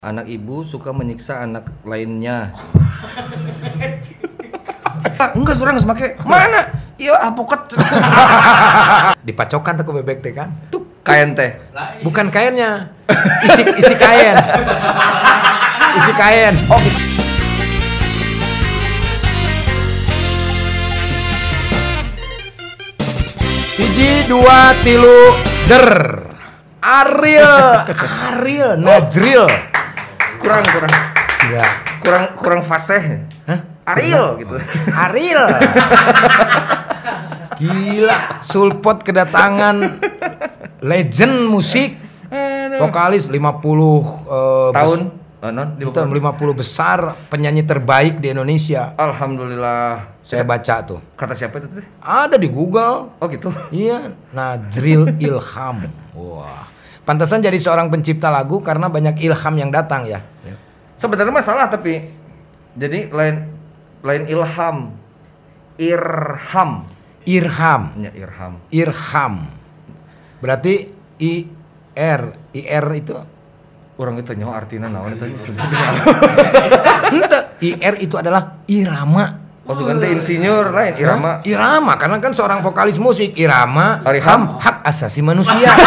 Anak ibu suka menyiksa anak lainnya. Ah, enggak surang geus make. Mana? Iya alpukat. Dipacokan tuh ke bebek teh kan. Tuh kain teh. Bukan kainnya. Isi isi kain. Isi kain. Oh. Hiji dua tilu der. Ariel, Ariel, Najril. Kurang kurang Ya. kurang kurang. Hah? Ariel gitu. Ariel. Gila, Sulpot kedatangan legend musik. Vokalis 50 eh, Tahun Oh, non, itu 50 besar penyanyi terbaik di Indonesia. Alhamdulillah. Saya baca tuh. Kata siapa itu? Ada di Google. Oh gitu. Iya, Najril Ilham. Wah. Pantasan jadi seorang pencipta lagu karena banyak ilham yang datang ya. Sebenarnya masalah tapi jadi lain lain ilham. Irham. Irham. Ya irham. Irham. Berarti I R I R itu Orang itu nyawa artinya naon itu Ente, IR itu adalah irama. Oh, bukan teh insinyur lain irama. Hah? Irama karena kan seorang vokalis musik irama Ariham. hak asasi manusia.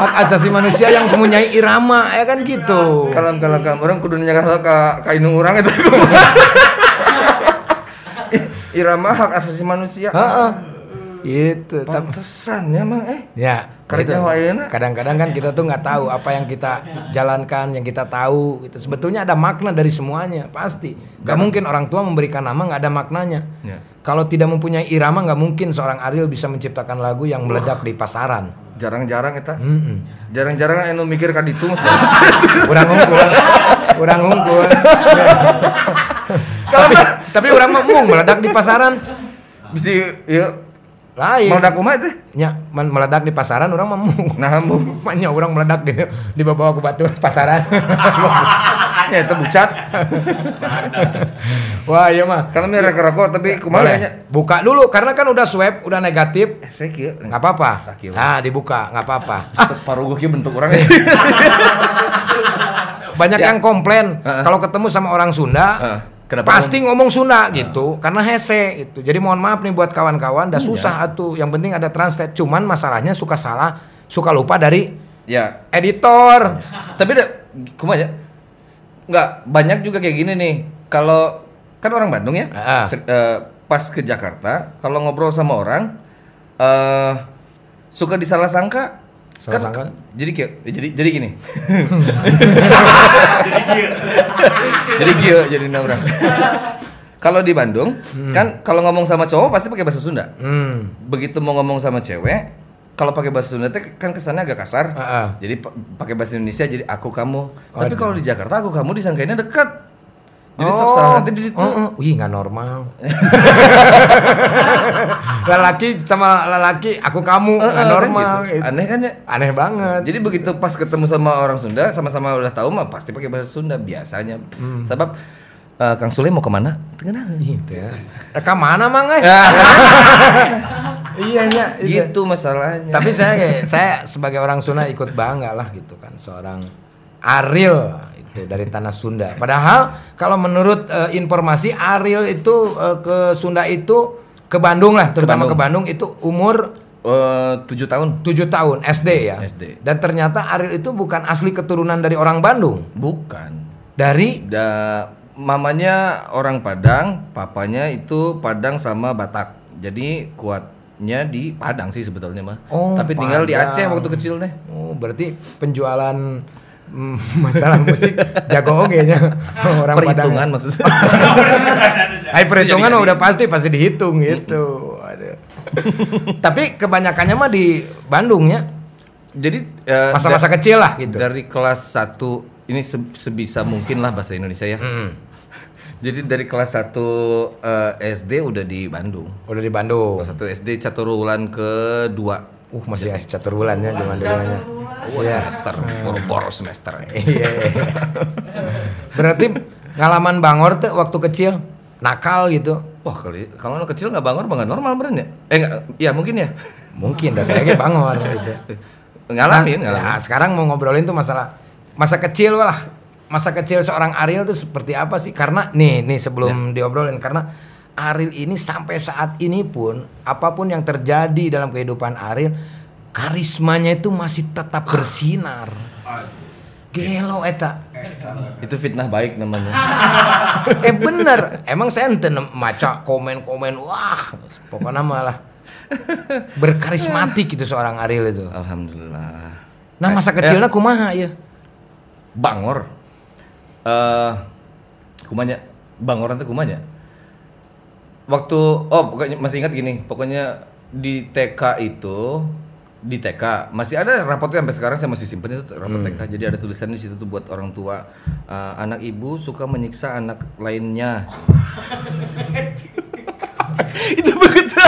hak asasi manusia yang mempunyai irama ya kan gitu. Kalam kalam orang kudu nyaga ka ka indung urang itu. Irama hak asasi manusia. Heeh. Itu. Pantesan ya mang eh. Ya, itu. nyawa ayeuna. Kadang-kadang kan kita tuh nggak tahu apa yang kita jalankan, yang kita tahu. Itu sebetulnya ada makna dari semuanya, pasti. Gak mungkin orang tua memberikan nama nggak ada maknanya. Ya. Kalau tidak mempunyai irama nggak mungkin seorang Ariel bisa menciptakan lagu yang meledak di pasaran. Jarang-jarang eta. Mm-mm. Jarang-jarang anu mikir ka ditu mah. Kurang unggul, kurang unggul. tapi, tapi orang mung meledak di pasaran Bisi ieu lain. meledak kumaha teh? Ya, meledak di pasaran orang mung. Nah, bu. Makanya orang meledak di di bawah ke batu pasaran. Ya itu bucat. Wah, iya mah. Karena mi rokok tapi Boleh. nya? Buka dulu karena kan udah swab, udah negatif. Eh, saya kieu. nggak apa-apa. Nah, dibuka, nggak apa-apa. Paruguh kieu bentuk urang. Banyak Ya. yang komplain kalau ketemu sama orang Sunda. Kenapa pasti ngomong Sunda gitu, karena hese gitu. Jadi mohon maaf nih buat kawan-kawan, dah susah atuh. Yang penting ada translate. Cuman masalahnya suka salah, suka lupa dari Ya, editor. tapi da, kumaha ya? Nggak banyak juga kayak gini nih. Kalau kan orang Bandung ya, ser- eh, pas ke Jakarta, kalau ngobrol sama orang, eh suka disalah sangka. Salah sangka? Jadi kayak, jadi jadi gini. jadi gio jadi orang. Kalau di Bandung, kan kalau ngomong sama cowok pasti pakai bahasa Sunda. Hmm. Begitu mau ngomong sama cewek, kalau pakai bahasa Sunda teh kan kesannya agak kasar. Heeh. Jadi pa- pakai bahasa Indonesia jadi aku kamu. Tapi Aduh. kalau di Jakarta aku kamu disangkainnya dekat. Jadi sok Oh. salah nanti di itu. Oh, oh. Wih, nggak normal. lelaki sama lelaki, aku kamu, Eh, nggak eh, kan normal. gitu. gitu. Aneh kan ya? Aneh banget. Jadi begitu pas ketemu sama orang Sunda, sama-sama udah tahu mah pasti pakai bahasa Sunda biasanya. Hmm. Sebab eh, Kang Sule mau ke mana? Kenapa? Gitu ya. Rekam mana mang eh? iya nya. iya. gitu masalahnya. Tapi saya kayak- saya sebagai orang Sunda ikut bangga lah gitu kan seorang Ariel dari tanah Sunda. Padahal kalau menurut eh, informasi Ariel itu eh, ke Sunda itu ke Bandung lah, terutama ke Bandung, Bandung. itu umur Eh, tujuh tahun. 7 tahun SD ya. SD. Dan ternyata Ariel itu bukan asli keturunan dari orang Bandung. Bukan. Dari Da, mamanya orang Padang, papanya itu Padang sama Batak. Jadi kuatnya di Padang sih sebetulnya mah. Oh, Tapi tinggal di Padang. Aceh waktu kecil teh. Oh, berarti penjualan masalah musik jago oge nya. Oh, orang Perhitungan Padang. maksudnya. Ay, perhitungan Jadi- udah pasti pasti dihitung gitu. Aduh. Tapi kebanyakannya mah di Bandung ya. Jadi eh, Masa-masa kecil lah gitu. dari kelas 1 ini se- sebisa mungkin lah bahasa Indonesia ya. Mm, Jadi dari kelas 1 eh, SD udah di Bandung. udah di Bandung. Kelas 1 SD Caturulan kedua. Uh, masih catur bulan ya zaman dulunya. Oh, semester, boro-boro semester. Iya. iya. Berarti ngalaman bangor tuh waktu kecil nakal gitu. Wah, kali kalau anak kecil nggak bangor, nggak normal bener ya? Eh nggak, ya mungkin ya. Mungkin dah saya bangor gitu. Ngalamin, Nah, ngalamin. nah, sekarang mau ngobrolin tuh masalah masa kecil lah. Masa kecil seorang Ariel tuh seperti apa sih? Karena nih, nih sebelum Ya. diobrolin karena Ariel ini sampai saat ini pun apa pun yang terjadi dalam kehidupan Ariel, karismanya itu masih tetap bersinar. Gelo eta. Itu fitnah baik namanya. eh bener, emang saya ente maca komen-komen wah, pokoknya malah berkarismatik itu seorang Ariel itu. Alhamdulillah. Nah masa Eh, kecilnya kumaha ya? Bangor. Eh kumanya Bangoran tuh kumanya. Waktu oh pokoknya masih ingat gini, pokoknya di TK itu di TK masih ada rapotnya sampai sekarang saya masih simpen itu rapot TK. Jadi ada tulisan di situ tuh buat orang tua eh, anak ibu suka menyiksa anak lainnya. itu begitu.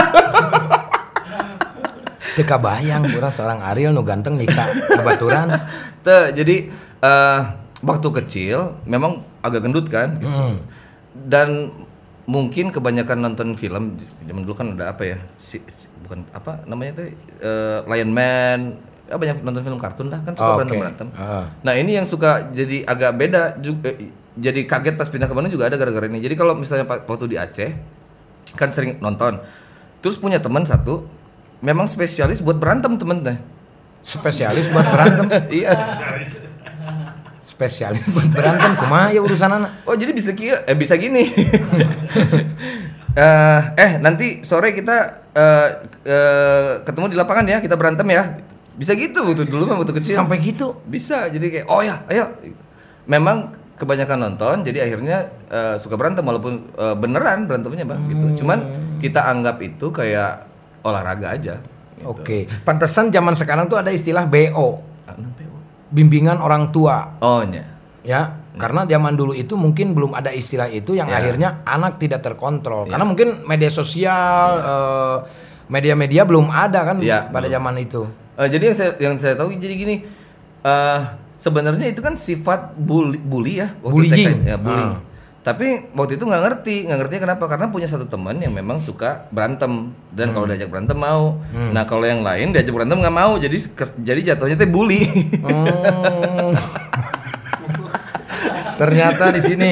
Teka bayang kurang seorang Ariel nu ganteng nyiksa kebaturan. Tuh, jadi eh waktu kecil memang agak gendut kan. gitu. Hmm. Dan mungkin kebanyakan nonton film zaman dulu kan ada apa ya? Si, si- bukan apa namanya tuh eh, Lion Man. Ya, banyak nonton film kartun lah kan suka Oh, Oke. berantem-berantem. Ah. Nah, ini yang suka jadi agak beda juga eh, jadi kaget pas pindah ke Bandung juga ada gara-gara ini. Jadi kalau misalnya waktu di Aceh kan sering nonton. Terus punya teman satu memang spesialis buat berantem temennya. Spesialis buat berantem. iya. Spesialis buat berantem kumaha ya urusan anak. Oh jadi bisa kia, eh bisa gini. Eh, eh nanti sore kita eh, eh, ketemu di lapangan ya, kita berantem ya. Bisa gitu waktu dulu mah waktu kecil. Sampai gitu. bisa. Jadi kayak oh ya, ayo. Memang kebanyakan nonton, jadi akhirnya eh, suka berantem walaupun eh, beneran berantemnya bang gitu. Cuman kita anggap itu kayak olahraga aja. Gitu. Oke. Pantesan zaman sekarang tuh ada istilah BO? Bimbingan orang tua. Oh nya. Ya, karena zaman dulu itu mungkin belum ada istilah itu yang Ya. akhirnya anak tidak terkontrol. Ya. Karena mungkin media sosial, eh, media-media belum ada kan Ya, pada zaman itu. Eh, jadi yang saya yang saya tahu jadi gini eh sebenarnya itu kan sifat bully, bully ya Bullying. TK, ya bullying. Ah. Tapi waktu itu nggak ngerti, nggak ngerti kenapa? Karena punya satu teman yang memang suka berantem dan kalau diajak berantem mau. Nah kalau yang lain diajak berantem nggak mau, jadi kes- jadi jatuhnya teh bully. Oh. ternyata di sini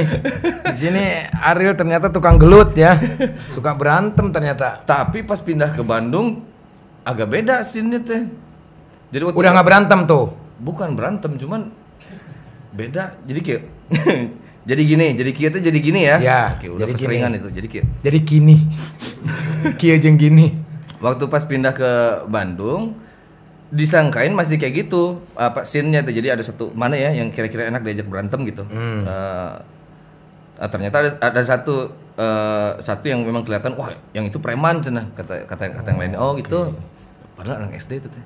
di sini Ariel ternyata tukang gelut ya. Suka berantem ternyata. Tapi pas pindah ke Bandung agak beda sini teh. Jadi Udah nggak berantem tuh. bukan berantem cuman beda. Jadi kayak jadi gini, jadi kita jadi gini ya. Ya, Oke, udah jadi keseringan gini. itu. Jadi kayak Jadi gini. Kia jeung gini. Waktu pas pindah ke Bandung disangkain masih kayak gitu apa scene-nya tuh jadi ada satu mana ya yang kira-kira enak diajak berantem gitu Hmm. Eh, ternyata ada, ada satu eh, satu yang memang kelihatan wah yang itu preman cenah kata kata kata yang lain oh gitu padahal anak SD itu teh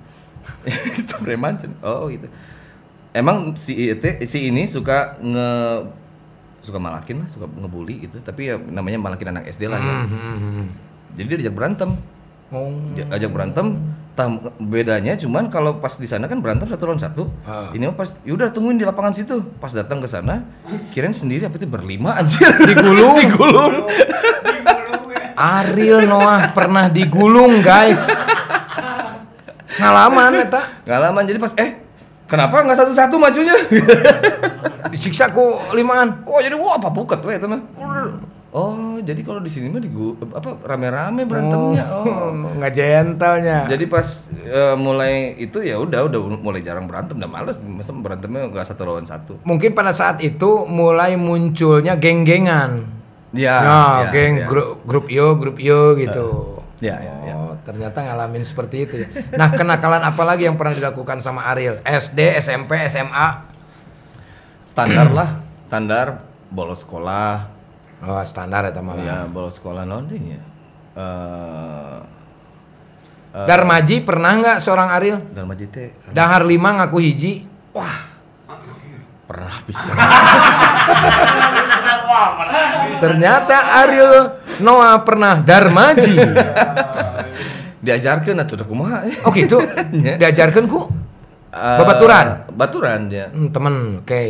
itu preman cenah oh gitu emang si itu si ini suka nge suka malakin lah suka ngebully gitu tapi ya namanya malakin anak SD lah ya Hmm. jadi dia diajak berantem Oh. dia ajak berantem tam, bedanya cuman kalau pas di sana kan berantem satu lawan satu Ah. ini mah pas yaudah tungguin di lapangan situ pas datang ke sana kirain sendiri apa itu berlima anjir Digulung. digulung Ariel Noah pernah digulung guys. Ngalaman eta. ngalaman jadi pas eh kenapa nggak satu-satu majunya Disiksa ku limaan. oh jadi wah apa buket weh itu mah oh jadi kalau di sini mah digu apa rame-rame berantemnya oh, nggak gentlenya. Jadi pas eh, mulai itu ya udah udah mulai jarang berantem udah males masa berantemnya nggak satu lawan satu. Mungkin pada saat itu mulai munculnya geng-gengan. Ya, nah, ya, geng ya. grup grup yo, grup yo gitu. Ya, ya, ya. Oh, ternyata ngalamin seperti itu ya. Nah, kenakalan apa lagi yang pernah dilakukan sama Ariel? SD, SMP, SMA? standar lah standar bolos sekolah Oh, standar ya teman. ya bolos sekolah nonding ya eh Darmaji pernah nggak seorang Ariel? Dharma Jite Dahar lima ngaku hiji. pernah bisa Ternyata Ariel Noah pernah Darmaji. diajarkan atau udah kumaha eh. Oh gitu. Diajarkan ku Eh, Babaturan? baturan ya hmm, temen, oke.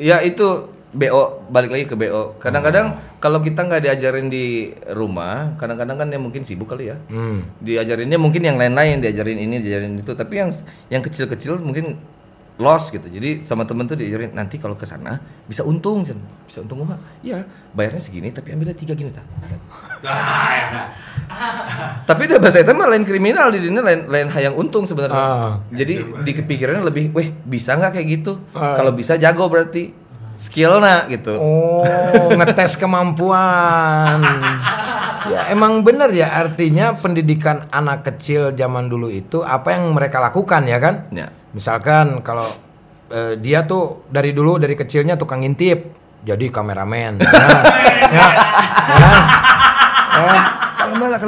ya itu BO balik lagi ke BO. Kadang-kadang kalau kita nggak diajarin di rumah, kadang-kadang kan ya mungkin sibuk kali ya. Hmm. Diajarinnya mungkin yang lain-lain, diajarin ini, diajarin itu. Tapi yang yang kecil-kecil mungkin loss gitu. Jadi sama temen tuh diajarin nanti kalau ke sana bisa untung, Cen. bisa untung apa? Iya, bayarnya segini tapi ambilnya tiga gini tak. tapi udah bahasa itu mah lain kriminal di dunia lain lain hayang untung sebenarnya. Ah. Jadi di kepikirannya lebih, weh bisa nggak kayak gitu? Ah. Kalau bisa jago berarti skill nak gitu. Oh, ngetes kemampuan. ya emang bener ya artinya pendidikan anak kecil zaman dulu itu apa yang mereka lakukan ya kan? Ya. Misalkan kalau eh, dia tuh dari dulu dari kecilnya tukang ngintip, jadi kameramen. ya, ya, ya. Ya.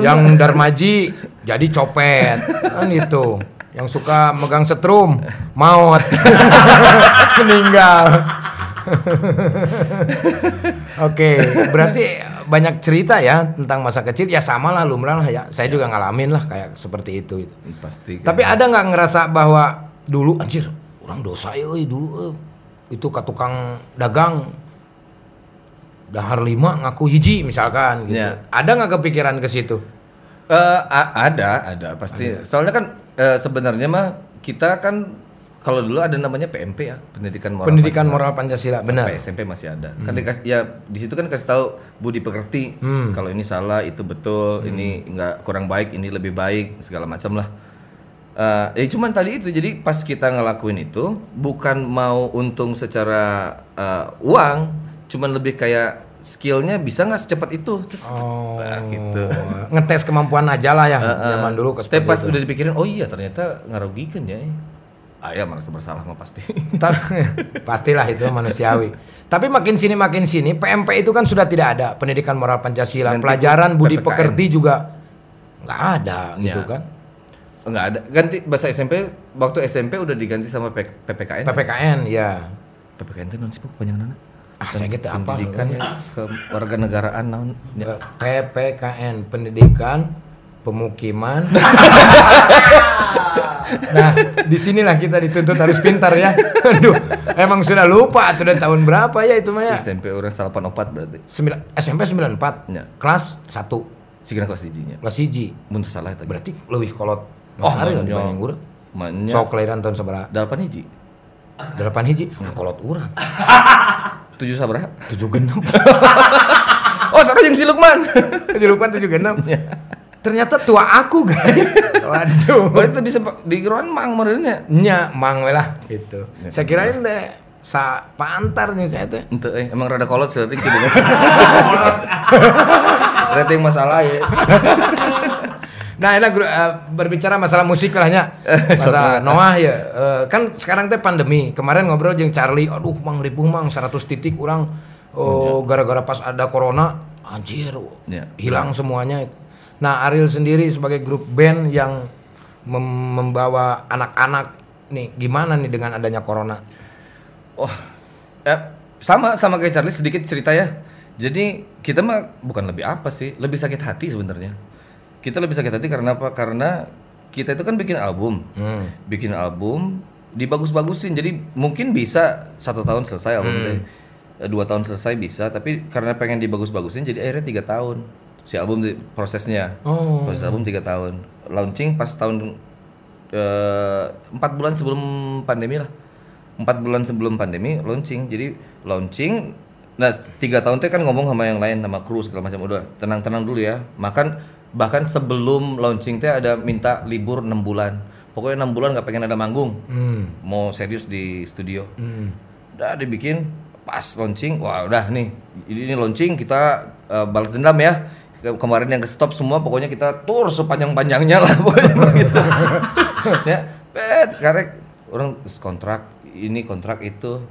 Yang darmaji jadi copet, kan itu. Yang suka megang setrum, maut, meninggal. Oke, berarti banyak cerita ya tentang masa kecil. Ya sama lah lumrah lah ya. Saya juga ngalamin lah kayak seperti itu. itu. Pasti. Tapi ada nggak ngerasa bahwa dulu anjir orang dosa ya euy, dulu eh. itu ke tukang dagang dahar lima ngaku hiji misalkan gitu. Ya. Ada nggak kepikiran ke situ? Eh, a- ada, ada pasti. Soalnya kan eh, sebenarnya mah kita kan kalau dulu ada namanya PMP ya, pendidikan moral. Pendidikan Pancasila. moral Pancasila, Sampai benar. SMP masih ada. Kan dikasih ya di situ kan kasih tahu budi pekerti. Kalau ini salah, itu betul, ini enggak kurang baik, ini lebih baik, segala macam lah. Eh, ya cuman tadi itu jadi pas kita ngelakuin itu bukan mau untung secara eh, uang, cuman lebih kayak skillnya bisa nggak secepat itu. Oh, Nah, gitu. ngetes kemampuan aja lah ya zaman dulu ke Tapi pas itu. udah dipikirin, oh iya ternyata ngarugikan ya. Ah ya merasa bersalah mah pasti. Pastilah itu manusiawi. Tapi makin sini makin sini PMP itu kan sudah tidak ada pendidikan moral Pancasila, Ganti pelajaran budi PPKN. pekerti juga nggak ada gitu Ya. kan. Enggak ada. Ganti bahasa SMP waktu SMP udah diganti sama PPKN. PPKN ya. PPKN itu non sih Bu, kepanjangan Ah saya gitu apa? Pendidikan ke warga negaraan naon. Ya. PPKN pendidikan pemukiman. nah, di sinilah kita dituntut harus pintar ya. Aduh, emang sudah lupa sudah tahun berapa ya itu mah ya? SMP orang 84 berarti. Sembilan, SMP 94 Ya. kelas 1 Sigana kelas hijinya. kelas hiji Mun teu salah eta. berarti lebih kolot Oh, hari lah dibanding urang Manya sok kelahiran tahun seberapa delapan hiji. delapan hiji nah, kolot urang Tujuh sabaraha? tujuh genep Oh, sarua jeung si Lukman. tujuh lupa tujuh genep ternyata tua aku guys waduh Berarti itu di Geroan mang modelnya. nya mang lah gitu saya kirain deh sa pantar nih saya teh Ente eh emang rada kolot sih sih dengan. Rating masalah ya. Nah, ini guru- eh, berbicara masalah musik lah nya. Masalah Noah ya. Eh, kan sekarang teh pandemi. Kemarin ngobrol jeung Charlie, aduh Mang ripuh Mang 100 titik orang oh gara-gara pas ada corona anjir Ya. hilang semuanya. Nah, Ariel sendiri sebagai grup band yang mem- membawa anak-anak nih gimana nih dengan adanya corona? Wah, eh, sama sama kayak Charlie sedikit cerita ya. Jadi kita mah bukan lebih apa sih, lebih sakit hati sebenarnya. Kita lebih sakit hati karena apa? Karena kita itu kan bikin album, bikin album dibagus-bagusin. Jadi mungkin bisa satu tahun selesai album teh. Eh, dua tahun selesai bisa, tapi karena pengen dibagus-bagusin jadi akhirnya tiga tahun si album di- prosesnya. Oh. Proses album tiga tahun. Launching pas tahun eh, empat bulan sebelum pandemi lah. Empat bulan sebelum pandemi launching. Jadi launching nah tiga tahun teh kan ngomong sama yang lain sama kru segala macam. Udah tenang tenang dulu ya. Makan bahkan sebelum launching teh ada minta libur enam bulan. Pokoknya enam bulan nggak pengen ada manggung. Hmm. mau serius di studio. Udah dibikin pas launching wah udah nih. Ini, launching kita eh, balas dendam ya kemarin yang ke stop semua pokoknya kita tour sepanjang panjangnya lah pokoknya gitu. Ya bet karek orang kontrak ini kontrak itu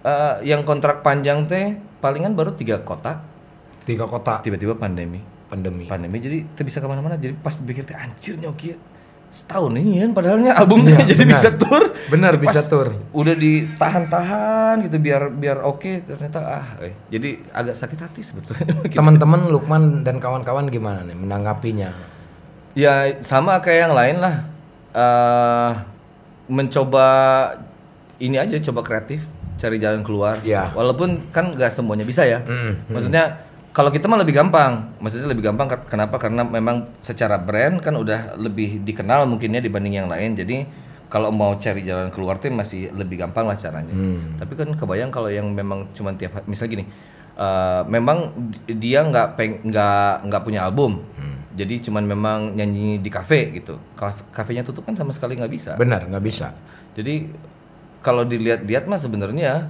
Eh, yang kontrak panjang teh palingan baru tiga kota Tiga kota tiba-tiba pandemi. Pandemi. pandemi jadi tidak bisa ke mana-mana. Jadi pas pikir teh anjir nyoki setahun ini kan padahalnya albumnya Iya, jadi benar. bisa tur Benar, Pas bisa tur. udah ditahan-tahan gitu biar biar oke ternyata ah eh. jadi agak sakit hati sebetulnya Gitu. Teman-teman Lukman dan kawan-kawan gimana nih menanggapinya? ya sama kayak yang lain lah eh mencoba ini aja coba kreatif cari jalan keluar. Iya. Walaupun kan nggak semuanya bisa ya. Mm, Maksudnya kalau kita mah lebih gampang. Maksudnya lebih gampang kenapa? Karena memang secara brand kan udah lebih dikenal mungkinnya dibanding yang lain. Jadi kalau mau cari jalan keluar tuh masih lebih gampang lah caranya. Tapi kan kebayang kalau yang memang cuma tiap misalnya gini, eh, memang di- dia nggak peng nggak nggak punya album. Jadi cuman memang nyanyi di kafe gitu. Kaf- Kafenya tutup kan sama sekali nggak bisa. Benar, nggak bisa. Jadi kalau dilihat-lihat mah sebenarnya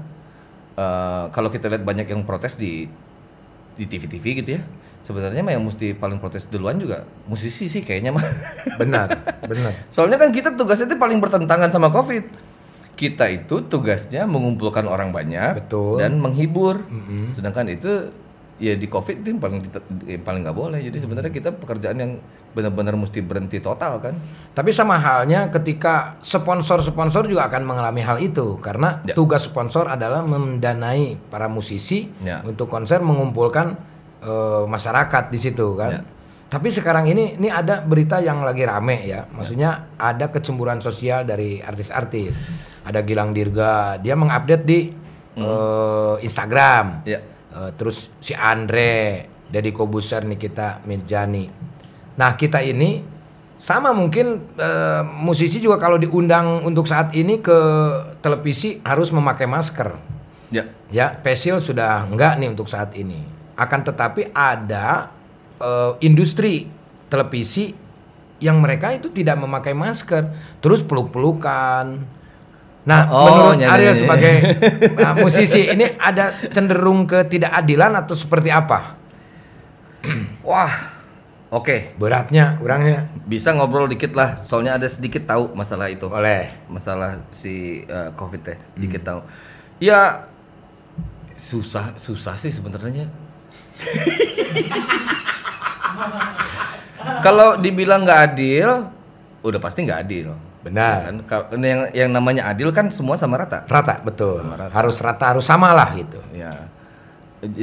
eh, kalau kita lihat banyak yang protes di di TV-TV gitu ya. Sebenarnya mah yang mesti paling protes duluan juga musisi sih kayaknya mah. Benar, benar. Soalnya kan kita tugasnya itu paling bertentangan sama Covid. Kita itu tugasnya mengumpulkan orang banyak Betul. dan menghibur. Sedangkan itu ya di Covid itu yang paling yang paling nggak boleh. Jadi sebenarnya kita pekerjaan yang benar-benar mesti berhenti total kan. Tapi sama halnya ketika sponsor-sponsor juga akan mengalami hal itu karena Ya. tugas sponsor adalah mendanai para musisi Ya. untuk konser mengumpulkan eh, masyarakat di situ kan. Ya. Tapi sekarang ini ini ada berita yang lagi rame ya. Maksudnya ada kecemburuan sosial dari artis-artis. Ada Gilang Dirga, dia mengupdate di eh, Instagram. Ya. Eh, terus si Andre, Deddy Kobuser, Nikita Mirjani. Nah kita ini sama mungkin eh, musisi juga kalau diundang untuk saat ini ke televisi harus memakai masker. Ya. Ya, Pesil sudah enggak nih untuk saat ini. Akan tetapi ada eh, industri televisi yang mereka itu tidak memakai masker, terus peluk-pelukan. Nah, Oh, menurut Ariel nyanyi. sebagai uh, musisi ini ada cenderung ketidakadilan atau seperti apa? Wah. Oke, Beratnya, kurangnya bisa ngobrol dikit lah. Soalnya ada sedikit tahu masalah itu. boleh. masalah si uh, covid teh dikit tahu ya susah susah sih sebenarnya kalau dibilang nggak adil udah pasti nggak adil Benar. kan Kalau- yang yang namanya adil kan semua sama rata Rata, betul. Sama rata. Harus rata, harus sama lah gitu. ya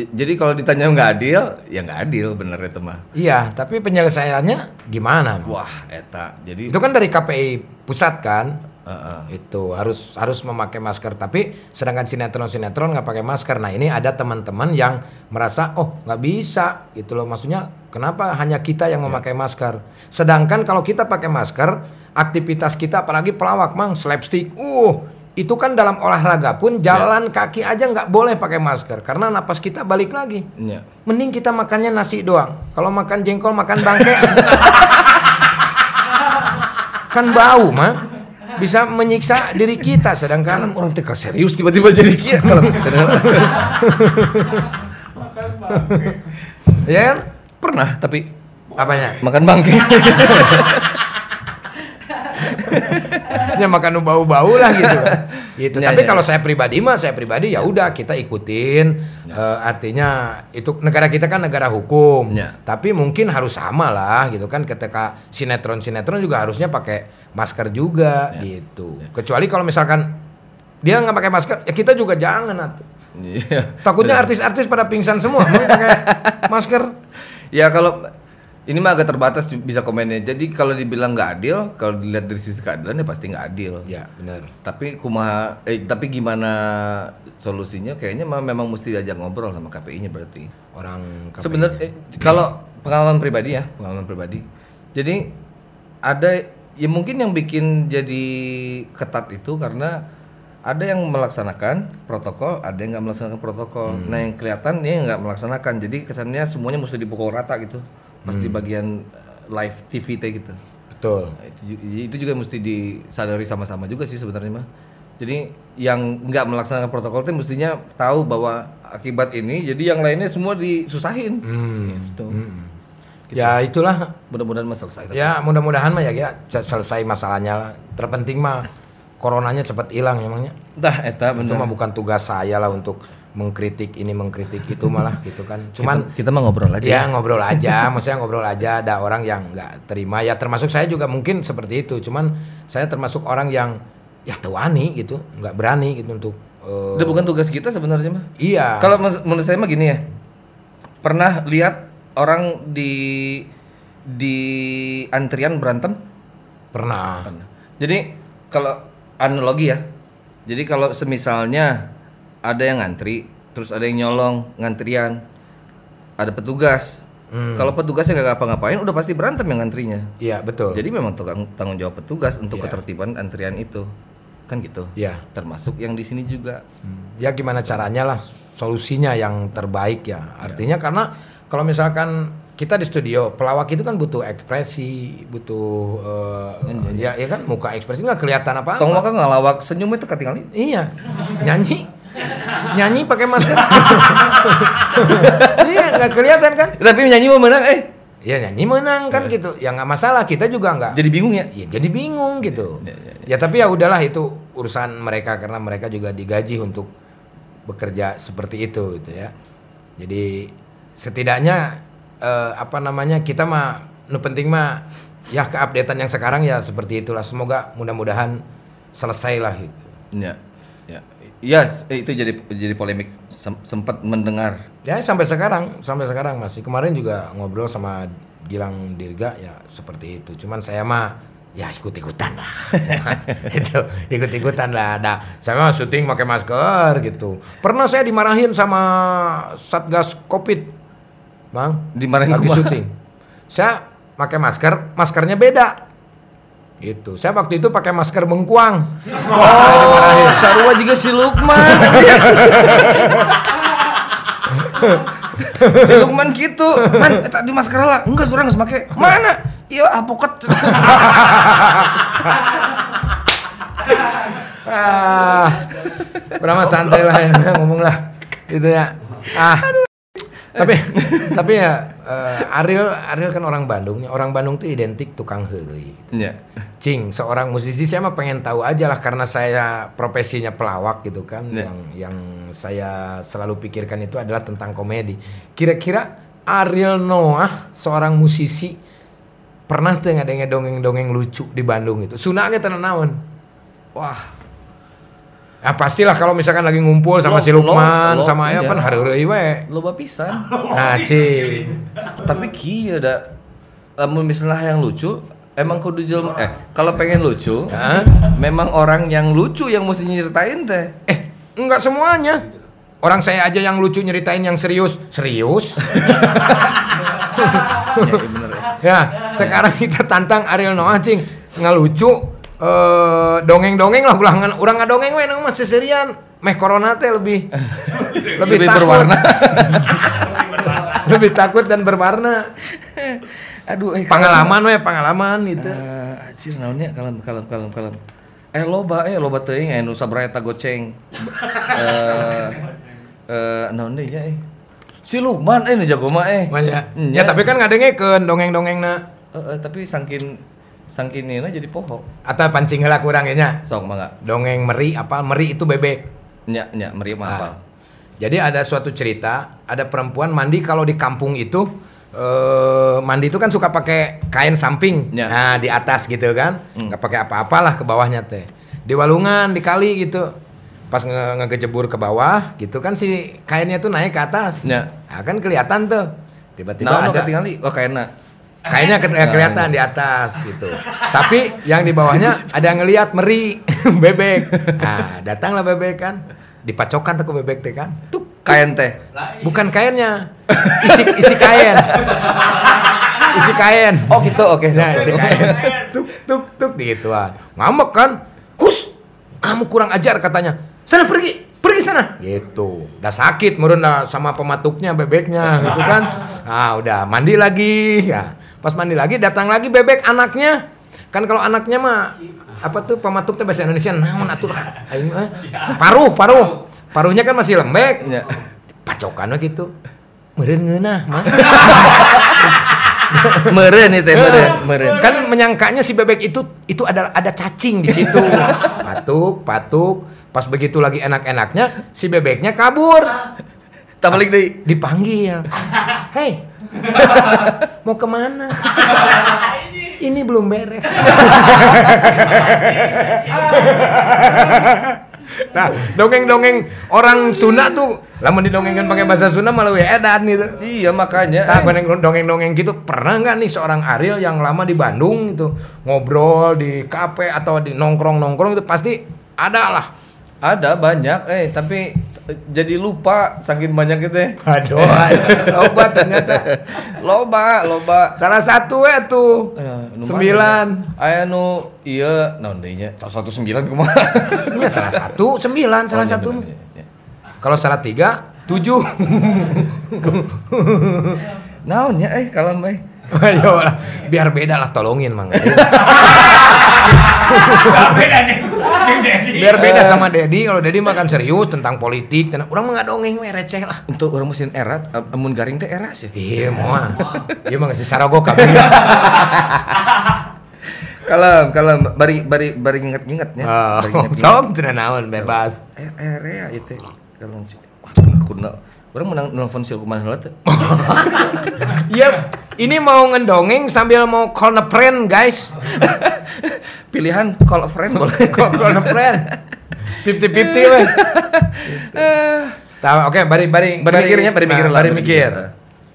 jadi kalau ditanya nggak adil ya nggak adil bener itu mah Iya, tapi penyelesaiannya gimana? wah eta jadi Itu kan dari KPI pusat kan? uh-uh. Itu harus harus memakai masker. Tapi sedangkan sinetron-sinetron nggak pakai masker. Nah ini ada teman-teman yang merasa oh nggak bisa gitu loh. Maksudnya kenapa hanya kita yang memakai masker? Sedangkan kalau kita pakai masker, aktivitas kita apalagi pelawak mang slapstick, uh itu kan dalam olahraga pun jalan kaki aja nggak boleh pakai masker karena napas kita balik lagi. Ya. Mending kita makannya nasi doang. Kalau makan jengkol, makan bangke. kan bau, mah. Bisa menyiksa diri kita sedangkan orang teh serius tiba-tiba jadi kia kalau ya kan? pernah tapi Apanya? makan bangke Ya makan bau-bau lah gitu. gitu. Ya, Tapi ya, kalau ya. saya pribadi mah saya pribadi ya udah kita ikutin Eh, artinya itu negara kita kan negara hukum. Ya. Tapi mungkin harus sama lah gitu kan ketika sinetron-sinetron juga harusnya pakai masker juga gitu. Kecuali kalau misalkan dia nggak pakai masker, ya kita juga jangan atuh. Iya. Takutnya artis-artis pada pingsan semua pakai masker. Ya kalau ini mah agak terbatas bisa komennya. Jadi kalau dibilang nggak adil, kalau dilihat dari sisi keadilan ya pasti nggak adil. Ya benar. Tapi kumaha eh tapi gimana solusinya? Kayaknya mah memang mesti diajak ngobrol sama KPI-nya berarti. Orang KPI. Sebenarnya eh, kalau pengalaman pribadi ya, pengalaman pribadi. Jadi ada ya mungkin yang bikin jadi ketat itu karena ada yang melaksanakan protokol, ada yang nggak melaksanakan protokol. Nah yang kelihatan dia nggak melaksanakan, jadi kesannya semuanya mesti dipukul rata gitu, pas di bagian eh, live TV teh gitu. betul. Nah, itu, itu juga mesti disadari sama-sama juga sih sebenarnya mah. Jadi yang nggak melaksanakan protokol itu mestinya tahu bahwa akibat ini, jadi yang lainnya semua disusahin. Gitu. Ya itulah Mudah-mudahan mah selesai. Ya mudah-mudahan mah ya, ya se- selesai masalahnya lah. Terpenting mah coronanya cepat hilang emangnya. Dah, eta Itu bener. mah bukan tugas saya lah untuk mengkritik ini mengkritik itu malah gitu kan. Cuman kita, kita mah ngobrol aja. ya ngobrol aja, maksudnya ngobrol aja ada orang yang nggak terima ya termasuk saya juga mungkin seperti itu. Cuman saya termasuk orang yang ya tewani gitu, nggak berani gitu untuk eh, Udah bukan tugas kita sebenarnya mah. iya. Kalau men- menurut saya mah gini ya. Pernah lihat orang di di antrian berantem? pernah. Jadi kalau analogi ya. Jadi kalau semisalnya ada yang ngantri, terus ada yang nyolong ngantrian, ada petugas. Hmm. Kalau petugasnya nggak ngapa-ngapain, udah pasti berantem yang ngantrinya. Iya betul. Jadi memang tukang- tanggung jawab petugas untuk Iya. ketertiban antrian itu, kan gitu. Iya. Termasuk yang di sini juga. Hmm. Ya gimana caranya lah solusinya yang terbaik ya. Artinya karena kalau misalkan kita di studio pelawak itu kan butuh ekspresi, butuh eh, ya ya kan muka ekspresi nggak kelihatan apa. Tong maka ngalawak senyum itu ketinggalan. Iya, nyanyi, nyanyi pakai masker. iya nggak kelihatan kan? Tapi nyanyi mau menang, eh Iya nyanyi menang kan gitu. Ya nggak masalah kita juga nggak. jadi bingung ya. Ya jadi bingung gitu. Ya, ya, Ya tapi ya udahlah itu urusan mereka karena mereka juga digaji untuk bekerja seperti itu gitu ya. Jadi setidaknya eh, apa namanya kita mah nu penting mah ya keupdatean yang sekarang ya seperti itulah. Semoga mudah-mudahan selesai lah gitu. Ya, ya, yes, eh, itu jadi jadi polemik Sem- sempat mendengar. Ya sampai sekarang, sampai sekarang masih. Kemarin juga ngobrol sama Gilang Dirga ya seperti itu. Cuman saya mah ya ikut-ikutan lah. Itu ikut-ikutan lah. Nah, saya mah syuting pakai masker gitu. Pernah saya dimarahin sama Satgas Covid. Bang, Dimarahin lagi syuting. Saya pakai masker, maskernya beda. Gitu. Saya waktu itu pakai masker bengkuang. Oh, sarua juga si Lukman. si Lukman gitu. Man, eta di masker lah. Enggak, surang geus make. Mana? Iya, apokat. ah, berapa santai lah ngomong lah gitu ya ah tapi tapi ya eh, Ariel Ariel kan orang Bandung orang Bandung tuh identik tukang heureuy Ya. Cing, seorang musisi saya mah pengen tahu aja lah karena saya profesinya pelawak gitu kan. Ya. Yang yang saya selalu pikirkan itu adalah tentang komedi. Kira-kira Ariel Noah seorang musisi pernah tuh ngadenge dongeng-dongeng lucu di Bandung itu. Sunake tenan naon? Wah, Ya pastilah kalau misalkan lagi ngumpul sama Lo- si Lukman lo- lo- sama ya kan hareureuy we. loba pisan. Nah, Cing. Tapi kieu da lamun misalnya yang lucu emang kudu jelma eh kalau pengen lucu Hah? memang orang yang lucu yang mesti nyeritain teh Eh, enggak semuanya. Orang saya aja yang lucu nyeritain yang serius. Serius? ya, iya bener ya Ya, sekarang kita tantang Ariel Noah cing ngelucu eh dongeng-dongeng lah ulangan urang ngadongeng we nang mah seserian. Meh corona teh lebih lebih, lebih berwarna. Lebih takut dan berwarna. Aduh eh pengalaman we pengalaman gitu. Eh, anjir naonnya? Kalem kalem kalem kalem. Eh loba eh loba teuing eh nu sabaraha eta goceng. Eh eh naon deui eh? Si Lukman eh jago mah eh. Manya. Nya. ya tapi kan ngadengekeun dongeng-dongengna. Eh, eh, tapi sangkin sangkin ini jadi poho atau pancing heula kurang nya sok mangga dongeng meri apa meri itu bebek nya nya meriam Nah, apa Jadi ada suatu cerita, ada perempuan mandi kalau di kampung itu eh mandi itu kan suka pakai kain samping. Ya. Nah, di atas gitu kan. nggak pakai apa-apalah ke bawahnya teh. Di walungan, di kali gitu. Pas nge ngegejebur ke bawah gitu kan si kainnya tuh naik ke atas. Ya. Nah, kan kelihatan tuh. Tiba-tiba nah ada oh kayaknya kayaknya ke- Nah, kelihatan di atas gitu. Tapi yang di bawahnya ada yang ngelihat meri bebek. Nah, datanglah bebek kan. Dipacokan tuh ke bebek teh kan. Tuh kain teh Bukan kainnya, isi isi kain, isi kain. oh gitu oke Ya, oke. isi kain. Tuk tuk tuk gitu ah. Ngambek kan? Hus, kamu kurang ajar katanya. Sana pergi, pergi sana. Gitu. Udah sakit dah sama pematuknya bebeknya gitu kan. Ah udah mandi lagi. Ya. Pas mandi lagi datang lagi bebek anaknya. Kan kalau anaknya mah apa tuh pematuknya bahasa Indonesia naon atuh lah. Aing mah. Paruh, paruh. Paruhnya kan masih lembek Ya. pacokan gitu meren ngeunah mah meren itu meren meren kan menyangkanya si bebek itu itu ada ada cacing di situ patuk patuk pas begitu lagi enak-enaknya si bebeknya kabur tak balik deui dipanggil hei mau ke mana? Ini belum beres. Nah dongeng-dongeng orang Sunda tuh lamun didongengkan pakai bahasa Sunda malah we edan gitu. Iya makanya. Nah, dongeng-dongeng gitu pernah nggak nih seorang Ariel yang lama di Bandung itu ngobrol di kafe atau di nongkrong-nongkrong itu pasti ada lah Ada banyak, eh tapi jadi lupa saking banyak itu. ya. Aduh, loba ternyata. Loba, loba. Salah satu ya tuh. Eh, nu Sembilan. mana? Aya nu iya naon deui nya? Salah satu sembilan kumaha? Iya salah satu, sembilan, salah Oh, iya, satu. iya, iya. Kalau salah tiga, tujuh. Naonnya eh kalem eh. Ayo lah, biar beda lah tolongin mang. biar beda sama Dedi. Kalau Dedi makan serius tentang politik, tentang orang nggak dongeng we receh lah. Untuk orang mesin erat, am- amun garing teh era sih. Iya moal. Iya mah ngasih sarago kabeh. Kalem, kalem, bari bari bari inget-ingetnya. Oh, Bari inget-inget. sok tidak naon bebas. Eh, area itu kalem sih. Wah, bener kuna. Orang menang nelfon sil kumaha heula teh. Iya, ini mau ngendongeng sambil mau call a friend guys. Pilihan call a friend boleh. Kok call a friend? Fifty fifty weh. Tahu, oke, bari bari Bari mikirnya, bari mikir nah, lah, bari mikir. mikir.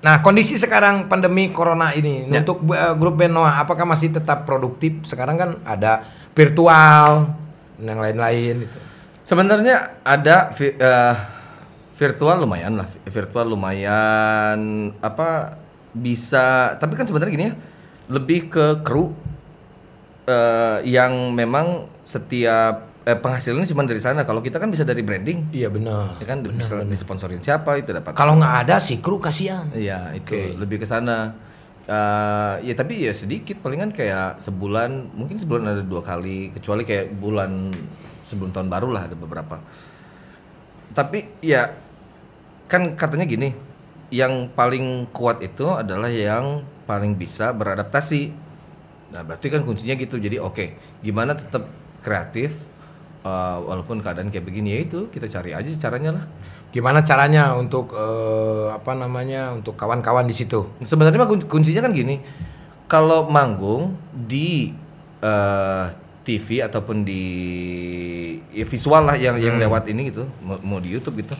Nah, kondisi sekarang pandemi corona ini Ya. untuk uh, grup band Noah apakah masih tetap produktif? Sekarang kan ada virtual dan yang lain-lain gitu. Sebenarnya ada eh, virtual lumayan lah, virtual lumayan apa bisa, tapi kan sebenarnya gini ya, lebih ke kru eh, yang memang setiap eh, penghasilannya cuma dari sana. Kalau kita kan bisa dari branding, Iya benar. ya kan bisa disponsorin siapa itu dapat. Kalau nggak ada si kru kasihan. Iya itu Oke. lebih ke sana. Eh, ya tapi ya sedikit palingan kayak sebulan mungkin sebulan ada dua kali kecuali kayak bulan sebelum tahun baru lah ada beberapa. Tapi ya kan katanya gini, yang paling kuat itu adalah yang paling bisa beradaptasi. Nah berarti kan kuncinya gitu. Jadi oke, gimana tetap kreatif eh, walaupun keadaan kayak begini ya itu kita cari aja caranya lah. Gimana caranya untuk eh, apa namanya untuk kawan-kawan di situ? Sebenarnya mah kun- kuncinya kan gini, kalau manggung di eh, TV ataupun di ya visual lah yang yang lewat ini gitu, mau, mau di YouTube gitu,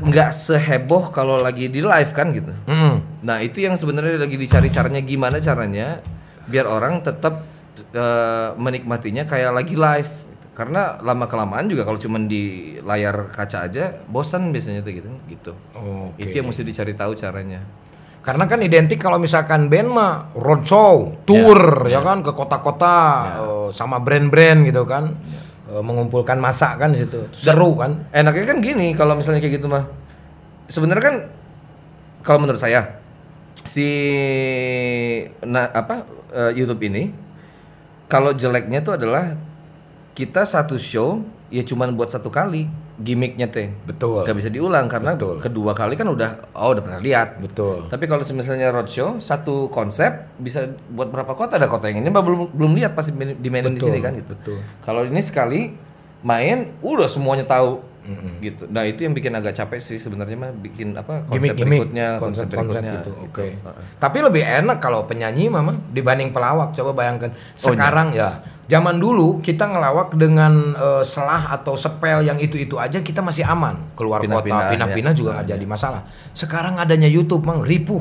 nggak seheboh kalau lagi di live kan gitu. Hmm. Nah itu yang sebenarnya lagi dicari caranya gimana caranya biar orang tetap eh, menikmatinya kayak lagi live. Karena lama kelamaan juga kalau cuman di layar kaca aja bosan biasanya tuh gitu gitu. Oke. Itu yang mesti dicari tahu caranya. Karena kan identik kalau misalkan band mah roadshow, tour ya, kan ke kota-kota eh, sama brand-brand gitu kan. Eh, mengumpulkan masa kan di situ. Seru kan? Enaknya kan gini kalau misalnya kayak gitu mah. Sebenarnya kan kalau menurut saya si nah apa eh, YouTube ini kalau jeleknya tuh adalah kita satu show ya cuman buat satu kali gimmicknya teh. Betul. Gak bisa diulang karena Betul. kedua kali kan udah oh udah pernah lihat. Betul. Tapi kalau misalnya roadshow satu konsep bisa buat berapa kota ada kota yang ini mbak belum belum lihat pasti dimainin di Betul, sini kan gitu. betul. Kalau ini sekali main udah semuanya tahu gitu. Nah itu yang bikin agak capek sih sebenarnya mah bikin apa konsep Gimik-gimik, berikutnya konsep, berikutnya gitu. gitu. Oke. Tapi lebih enak kalau penyanyi mama dibanding pelawak. Coba bayangkan. Sekarang ya, zaman dulu kita ngelawak dengan eh, selah atau sepel yang itu-itu aja kita masih aman. Keluar Pindah-pindah, kota, pindah-pindah ya. juga nggak jadi masalah. Sekarang adanya YouTube mang ripuh.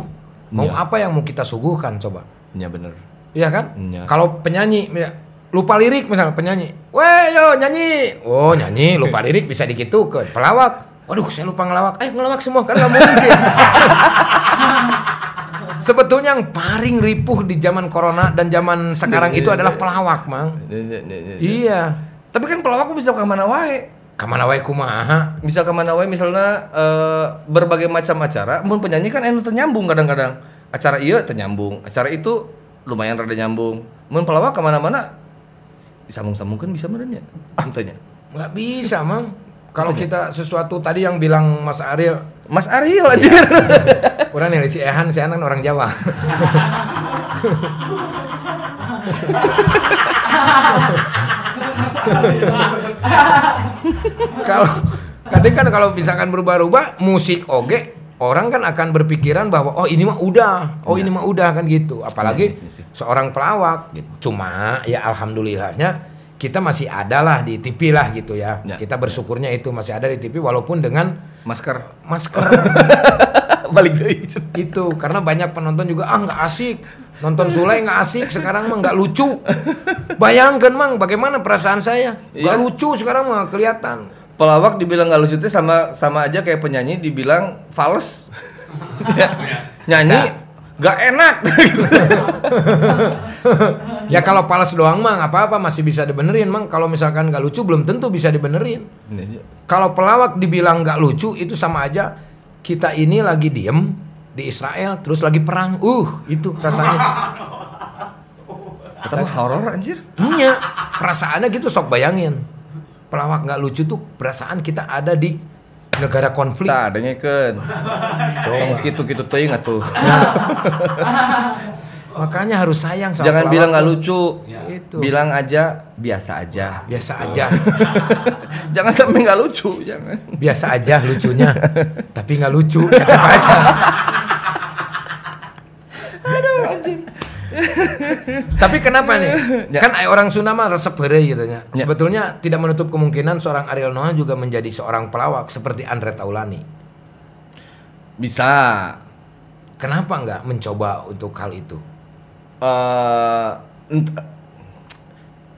Mau Ya. apa yang mau kita suguhkan coba? Ya bener. Iya kan? Iya. Kalau penyanyi ya, lupa lirik misalnya penyanyi, weh yo nyanyi, oh nyanyi lupa lirik bisa digitu ke pelawak. Waduh saya lupa ngelawak, eh ngelawak semua kan nggak mungkin. Sebetulnya yang paling ripuh di zaman corona dan zaman sekarang itu adalah pelawak, mang. Iya. Tapi kan pelawak bisa ke mana wae. Kamana wae kumaha? Bisa ke mana wae misalnya eh, berbagai macam acara. Mun penyanyi kan enu teu nyambung kadang-kadang. Acara iya teu nyambung. Acara itu lumayan rada nyambung. Mun pelawak ke mana-mana disambung-sambungkan bisa merenya. Ah, tanya. Nggak bisa, mang. Kalau kita sesuatu tadi yang bilang Mas Ariel, Mas Ariel anjir. Orang nih si Ehan, si Ehan kan orang Jawa. kalau kadang kan kalau misalkan berubah-ubah musik oge orang kan akan berpikiran bahwa oh ini mah udah, oh ini mah udah kan gitu. Apalagi Iya, iya, iya. seorang pelawak gitu. Cuma ya alhamdulillahnya kita masih ada lah di TV lah gitu ya. Ya. Kita bersyukurnya itu masih ada di TV walaupun dengan Masker. masker. Balik deui itu karena banyak penonton juga ah nggak asik. Nonton Sule nggak asik sekarang mah nggak lucu. Bayangkan mang bagaimana perasaan saya? Nggak Iya. lucu sekarang mah kelihatan. Pelawak dibilang nggak lucu teh sama sama aja kayak penyanyi dibilang fals. Nyanyi nggak enak. Ya kalau pales doang mah nggak apa-apa masih bisa dibenerin mang. Kalau misalkan nggak lucu belum tentu bisa dibenerin. Kalau pelawak dibilang nggak lucu itu sama aja. Kita ini lagi diem di Israel terus lagi perang. Uh itu rasanya. Mah horor anjir. Iya, perasaannya gitu sok bayangin. Pelawak nggak lucu tuh perasaan kita ada di negara konflik. tak adanya kan coba gitu gitu teuing atuh Makanya harus sayang sama jangan bilang nggak tuh. lucu Itu. bilang aja biasa aja Biasa aja, jangan sampai nggak lucu jangan biasa aja lucunya. Tapi nggak lucu, aja. Tapi kenapa nih? Ya. Kan orang Sunda mah resep heureuy gitu nya. Ya. Sebetulnya tidak menutup kemungkinan seorang Ariel Noah juga menjadi seorang pelawak seperti Andre Taulani. bisa Kenapa nggak mencoba untuk hal itu? eh ent-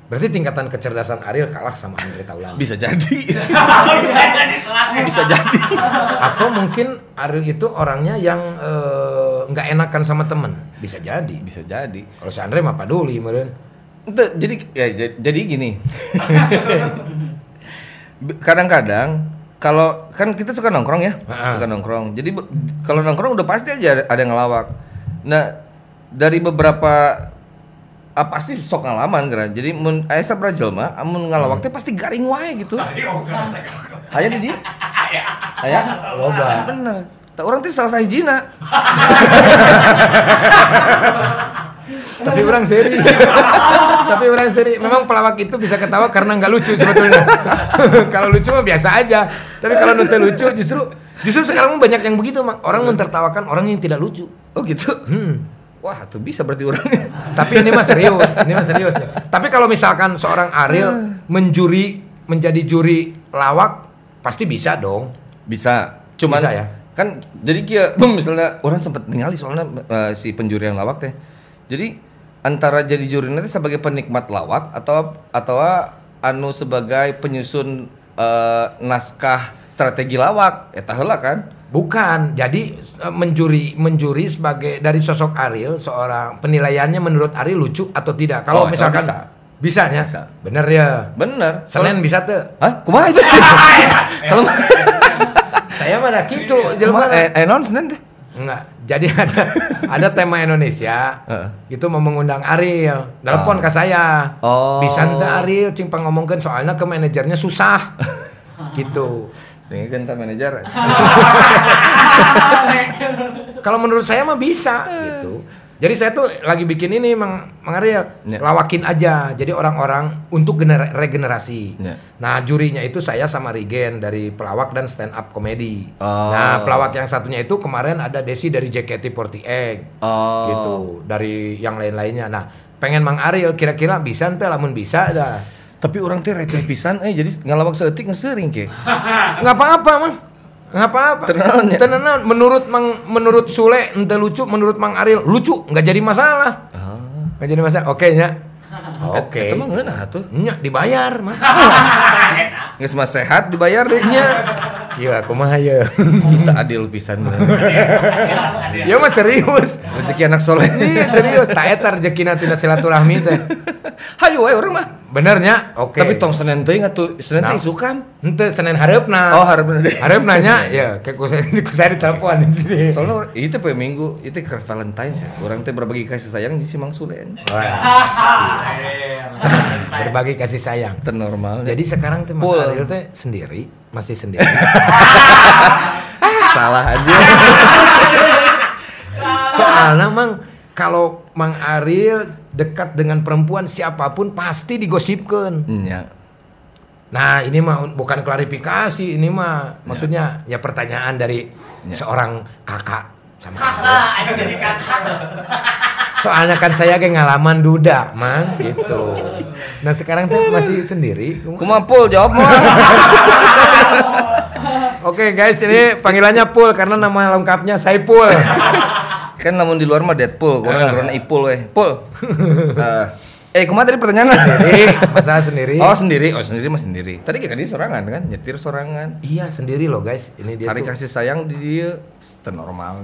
Berarti tingkatan kecerdasan Ariel kalah sama Andre Taulani. bisa jadi bisa jadi Atau mungkin Ariel itu orangnya yang eh, nggak enakan sama temen. Bisa jadi. bisa jadi. Kalau Andre mah peduli meren. Ente, jadi ya jadi gini. Kadang-kadang kalau kan kita suka nongkrong ya? Ha-ha. suka nongkrong. Jadi kalau nongkrong udah pasti aja ada, ada yang ngelawak. Nah dari beberapa ah, pasti sok ngalaman gara jadi mun aya sabra jelema amun ngalawak teh pasti garing wae gitu. Aya di dia? Aya Loba. bener tak orang teh salah sahijina Tapi orang seri. Tapi orang seri. Memang pelawak itu bisa ketawa karena nggak lucu sebetulnya. kalau lucu mah biasa aja. Tapi kalau nonton lucu justru justru sekarang banyak yang begitu, Mak. Orang mentertawakan orang yang tidak lucu. oh gitu Hmm. wah tuh bisa berarti orang Tapi ini mah serius, ini mah serius. Tapi kalau misalkan seorang Ariel menjuri menjadi juri lawak pasti bisa dong. Bisa. Cuman Bisa ya? Kan jadi kia misalnya orang sempat ningali soalnya eh, si penjurian lawak teh. Jadi antara jadi juri nanti sebagai penikmat lawak atau atau anu sebagai penyusun eh, naskah strategi lawak eta heula kan. Bukan, jadi eh, menjuri menjuri sebagai dari sosok Ariel seorang penilaiannya menurut Ariel lucu atau tidak. Kalau Oh, misalkan bisa. bisa ya, Bisa. bener ya. Bener. Senin bisa tuh. Hah? Kumaha itu? Kalau Saya mah ada gitu, kumaha jelema. eh, eh non Senin teh. Enggak. Jadi ada ada tema Indonesia. Heeh. Itu mau mengundang Ariel. Telepon ke saya. Oh. Bisa ente Ariel cing ngomongkan soalnya ke manajernya susah. gitu. Dengan kan manajer. Kalau menurut saya mah bisa gitu. Jadi saya tuh lagi bikin ini Mang, Mang Ariel, Ya. lawakin aja. Jadi orang-orang untuk gener- regenerasi. Ya. Nah, jurinya itu saya sama Rigen dari pelawak dan stand up komedi. Oh. Nah, pelawak yang satunya itu kemarin ada Desi dari JKT48. Oh. Gitu, dari yang lain-lainnya. Nah, pengen Mang Ariel kira-kira bisa ente lamun bisa dah. Tapi orang teh receh pisan eh jadi ngalawak seetik ngesering ke. nggak apa-apa mang nggak apa-apa Tenanan ya? Menurut mang menurut Sule ente lucu. Menurut mang Ariel lucu. Nggak jadi masalah. Ah. nggak jadi masalah. Oke nya. Oke. Itu mah ngeunah tuh. nya dibayar mah mah sehat dibayar deh. nya iya kumaha ya Kita adil pisan ya mah serius Rezeki anak soleh. iya serius tak eta rezekina tina silaturahmi teh Hayu we urang mah. benernya oke Tapi tong Senin teuing atuh Senin teh Nah. isukan. ente senin hareupna Oh, hareupna deh. hareup nanya ya kayak ku saya, ku saya ditelepon di sini Soalnya itu pe minggu itu ke Valentine ya. Orang teh berbagi kasih sayang di si Mang Sule. berbagi kasih sayang Teu normal. Jadi sekarang tuh Mas. Ariel teh sendiri, masih sendiri. salah aja. Soalnya mang kalau Mang Ariel dekat dengan perempuan siapa pun pasti digosipkan. Nya. Nah ini mah bukan klarifikasi, ini mah maksudnya ya pertanyaan dari Ya. seorang kakak sama Ariel. Soalnya kan saya kayak ngalaman duda, mang gitu. Nah sekarang tuh masih sendiri. Kumaha pul jawab mah. Oke guys, ini panggilannya Pul karena nama lengkapnya Saipul. Kan namun di luar mah Deadpool, kan karena Ipul weh. Pul. Eh, eh, kumaha tadi pertanyaan? Sendiri, masalah sendiri. Oh, sendiri. Oh, sendiri mah sendiri. Tadi kayak tadi sorangan kan, nyetir sorangan. Iya sendiri loh guys. Ini dia Hari tuh. kasih sayang di dia normal.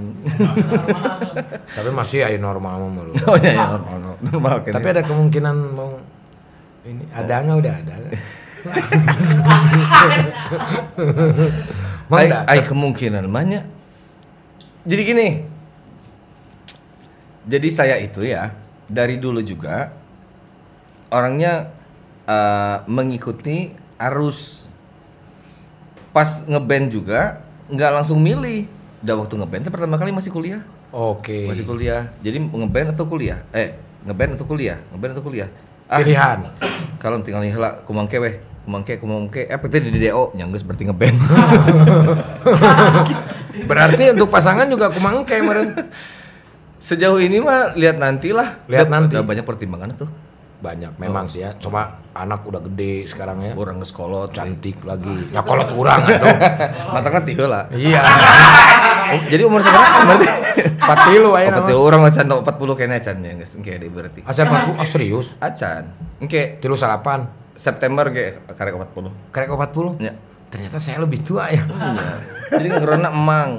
Tapi masih ayo normal mau mulu. oh iya, iya, normal. Normal kan. Tapi ada kemungkinan mau ini ada nggak udah ada. Nggak? ai kemungkinan banyak. Jadi gini. Jadi saya itu ya dari dulu juga orangnya eh, mengikuti arus. Pas ngeband juga nggak langsung milih. Udah waktu ngeband pertama kali masih kuliah. Oke. Masih kuliah. Jadi ngeband atau kuliah? Eh, ngeband atau kuliah? Ngeband atau kuliah? Pilihan. Kalau tinggal nih lah kumangke weh, kumangke kumangke apa itu di DO nyanggus berarti ngeband. Berarti untuk pasangan juga kumangke meren. Sejauh ini mah lihat nantilah. Lihat Udah- nanti. udah banyak pertimbangan tuh. Banyak memang sih ya. Cuma anak udah gede sekarang ya. Orang ngeskolot. Cantik lagi. Ya kolot kurang tuh. Matangnya tiga lah. Iya. Um, Jadi umur seberapa berarti? Empat tilu aja Opat nama. orang acan 40 kayaknya acan ya guys. Oke deh berarti. Asal 40, oh serius? Acan. Oke, Tilu salapan. September kayak karek 40. Karek 40? Ya. Ternyata saya lebih tua ya. Iya. Jadi ngerona emang.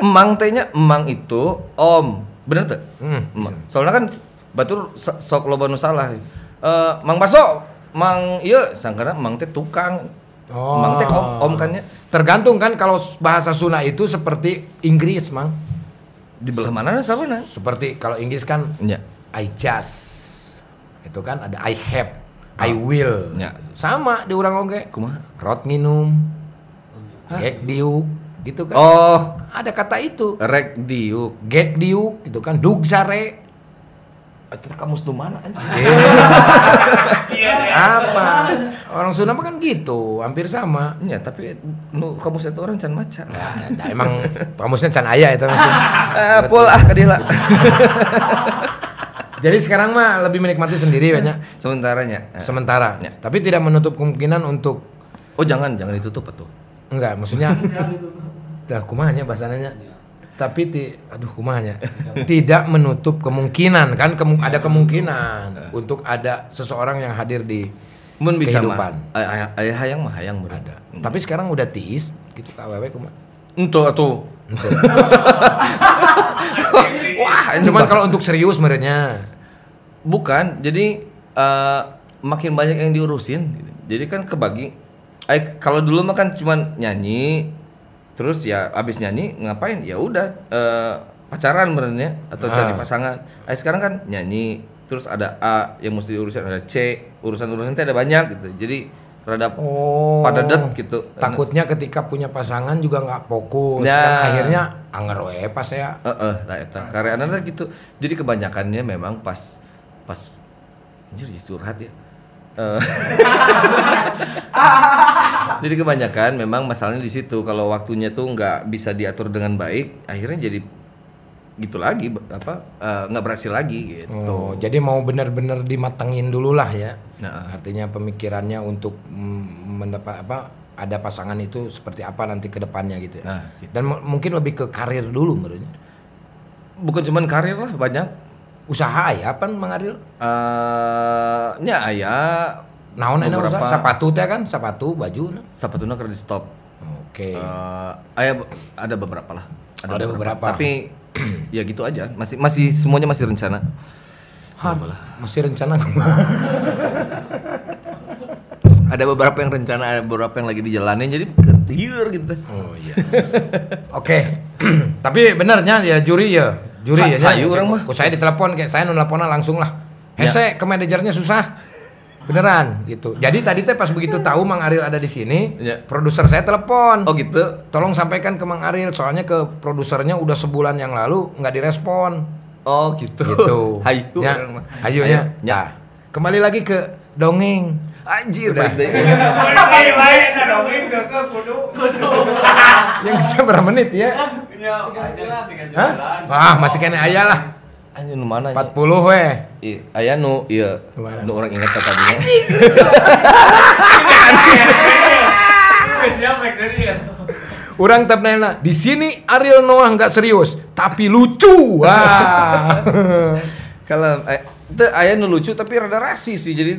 Emang tehnya emang itu om. Bener tuh? Hmm. Soalnya kan batur so- sok loba nu salah. Eh, Mang Baso, Mang iya sangkana Mang teh tukang. Oh. Mang teh om, om kan ya. Tergantung kan kalau bahasa Sunda itu seperti Inggris, Mang. Di belah mana sama nah? Seperti kalau Inggris kan Ya. I just. Itu kan ada I have, I will. Ya. Sama di orang oge. Kumaha? Rot minum. Gek diuk gitu kan. Oh, Ada kata itu. rek diuk. Gek diuk gitu kan. Dug sare. Kita kamus di mana anjing? Apa? Orang Sunda mah kan gitu, hampir sama. Ya, tapi nu kamus itu orang can maca. Nah, nah, emang kamusnya can aya itu maksudnya. Ah, pul ah kadila. Jadi sekarang mah lebih menikmati sendiri banyak Sementaranya. Eh. sementara. Ya. Tapi tidak menutup kemungkinan untuk Oh, jangan, jangan ditutup tuh. enggak, maksudnya dah kumahnya bahasanya. Tapi ti, aduh kumahnya. Tidak menutup kemungkinan kan kemu- ada kemungkinan untuk ada seseorang yang hadir di Mun bisa Kehidupan. mah. Ay- ay- Ayah hayang mah hayang bro. ada. Tapi sekarang udah tiis gitu KWW kumah. Untuk atuh. Wah, Cuman kalau untuk serius merenya bukan, jadi eh, makin banyak yang diurusin. gitu. Jadi kan kebagi. Ay, kalau dulu mah kan cuman nyanyi, terus ya abis nyanyi ngapain? Ya udah eh, pacaran benernya atau cari Ah. pasangan. Ay, sekarang kan nyanyi, terus ada A yang mesti diurusin, ada C, urusan-urusan itu ada banyak gitu. Jadi rada Oh. padat gitu. Takutnya ketika punya pasangan juga nggak fokus. Ya. Dan akhirnya anger we pas ya. Heeh, lah eta. Karena gitu. Jadi kebanyakannya memang pas pas anjir jadi curhat ya. Eh, jadi kebanyakan memang masalahnya di situ kalau waktunya tuh nggak bisa diatur dengan baik, akhirnya jadi gitu lagi apa eh, nggak berhasil lagi gitu. Oh, jadi mau benar-benar dimatengin dulu lah ya. Nah, Artinya pemikirannya untuk mm, mendapat apa ada pasangan itu seperti apa nanti ke depannya gitu ya. Nah, Dan mu- mungkin lebih ke karir dulu menurutnya. bukan cuman karir lah banyak. Usaha ya apa Mang Aril? Eh nya aya Naon enak Beberapa- usaha? Sepatu teh kan, sepatu, baju. nah. sapatuna keur di stop. Oke. Eh, aya ada beberapa lah. Ada beberapa. Tapi ya gitu aja. Masih masih semuanya masih rencana. Hah, masih rencana Ada beberapa yang rencana, ada beberapa yang lagi dijalanin jadi ketir gitu. teh. Oh iya. Oke. Tapi benernya ya juri ya. Juri Ha- ya. hayu orang mah. Kok saya ditelepon kayak saya nelponan langsung lah. Ya. Hese ke manajernya susah. Beneran gitu. Jadi tadi teh pas begitu tahu Mang Aril ada di sini, Ya. produser saya telepon. Oh gitu. Tolong sampaikan ke Mang Aril soalnya ke produsernya udah sebulan yang lalu nggak direspon. Oh gitu. Gitu. Hayu Ya. ya. Ya. Nah, kembali lagi ke dongeng. Anjir deh. Baik-baik dongeng ke ke kudu. Yang bisa berapa menit ya? Ya, tiga Hah? Wah, masih kena ayah lah. Anjir nu mana? 40 weh. Ih, aya nu iya, nu orang ingat rek seri ya. Orang thumbnailnya di sini Ariel Noah nggak serius, tapi lucu. Wah. Kalau eh, itu aya nu lucu tapi rada rasis sih. Jadi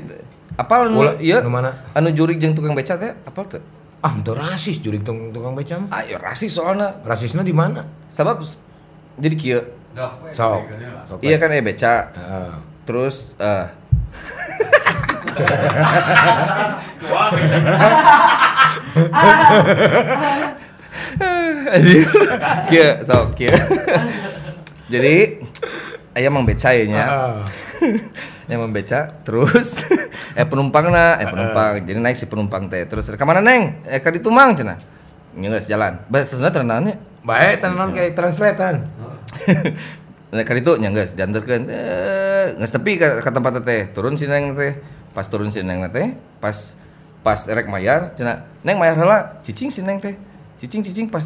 apal nu Ulah, ieu? nu mana? Anu jurig jeung tukang beca teh apal teh? ah, itu rasis jurik tung- tukang becam. Ayo rasis soalnya. Rasisnya di mana? Sabab jadi kieu. Sok. Sok. Iya kan eh beca. Heeh. Terus eh Anjir. Kieu sok kieu. Jadi aya mang beca ya nya. Ah. yang membeca terus eh penumpang na eh penumpang. Jadi naik si penumpang teh. Terus ke mana neng? Eh ka ditu mang cenah ngeus jalan. Bahasa Sunda terenangnya Baik, tenan kayak translatean. nah ka ditu nya geus dianterkeun eh geus tepi ka, ka tempat teh. Turun si neng teh. Pas turun si neng teh pas pas erek mayar cenah neng mayar heula. Cicing si neng teh. Cicing cicing pas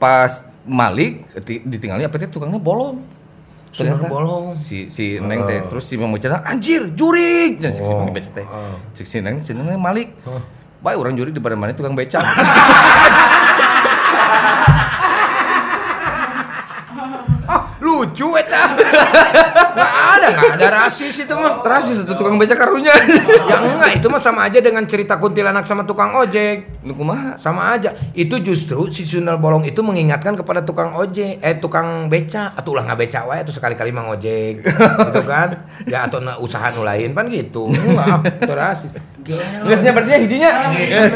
pas malik ti- ditinggali apa teh tukangnya bolong Ternyata bolong. si si neng teh terus si mang bocah anjir jurig Cek si Oh. mang beca teh cek si neng si neng malik Oh. baik orang jurig di mana mana tukang beca Ah, lucu eta. Ada, rasis itu mah. terasi satu tukang beca karunya Ya enggak, itu mah sama aja dengan cerita kuntilanak sama tukang ojek. lu kumaha Sama aja. Itu justru si Sundal Bolong itu mengingatkan kepada tukang ojek, eh tukang beca, atau ulah nggak beca wae atau sekali-kali mang ojek. gitu kan? Ya atau na, usaha nu lain kan gitu. Enggak, itu rasis. Geusnya berarti hijinya geus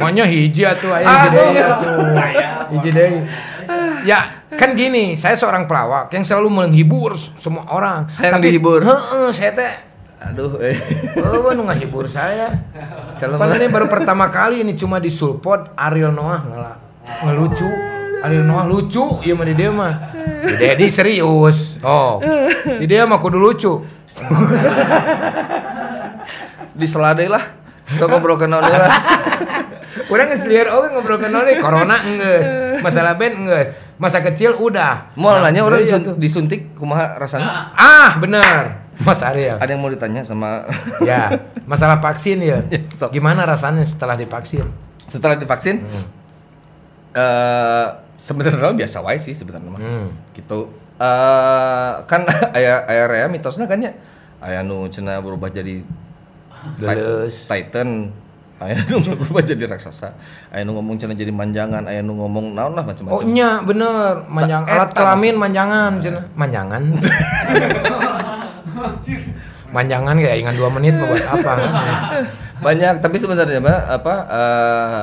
Maunya hiji atuh aya Ah, hiji tuh, deui. Hiji deui. Ya, kan gini, saya seorang pelawak yang selalu menghibur semua orang. Yang dihibur. Heeh, saya teh aduh eh Oh, nu ngahibur saya. Kalau ini baru pertama kali ini cuma di support Ariel Noah ngela ngelucu. Ariel Noah lucu, iya mah di dia mah. Di Dedi serius. Oh. Di dia mah kudu lucu. di selade lah so ngobrol ke naon lah Urang geus lieur oge ngobrol ke noni corona enggeus. Masalah band enggeus. Masa kecil udah. mau nanya orang iya disun- disuntik kumaha rasanya Ah, bener. Mas Ariel. ada yang mau ditanya sama Ya, masalah vaksin ya. Sok. Gimana rasanya setelah divaksin? setelah divaksin eh sebenarnya biasa wae sih sebenarnya mah Hmm. gitu eh kan aya aya rea mitosna kan ya aya nu cenah berubah jadi Geus. Titan aya nu berubah jadi raksasa aya nu ngomong cenah jadi manjangan aya nu ngomong naon lah Oh macam-macam nya bener, manjang Tak- alat kelamin manjangan, cenah. manjangan. manjangan kayak ingan dua menit mau buat apa? banyak tapi sebenarnya mbak apa eh,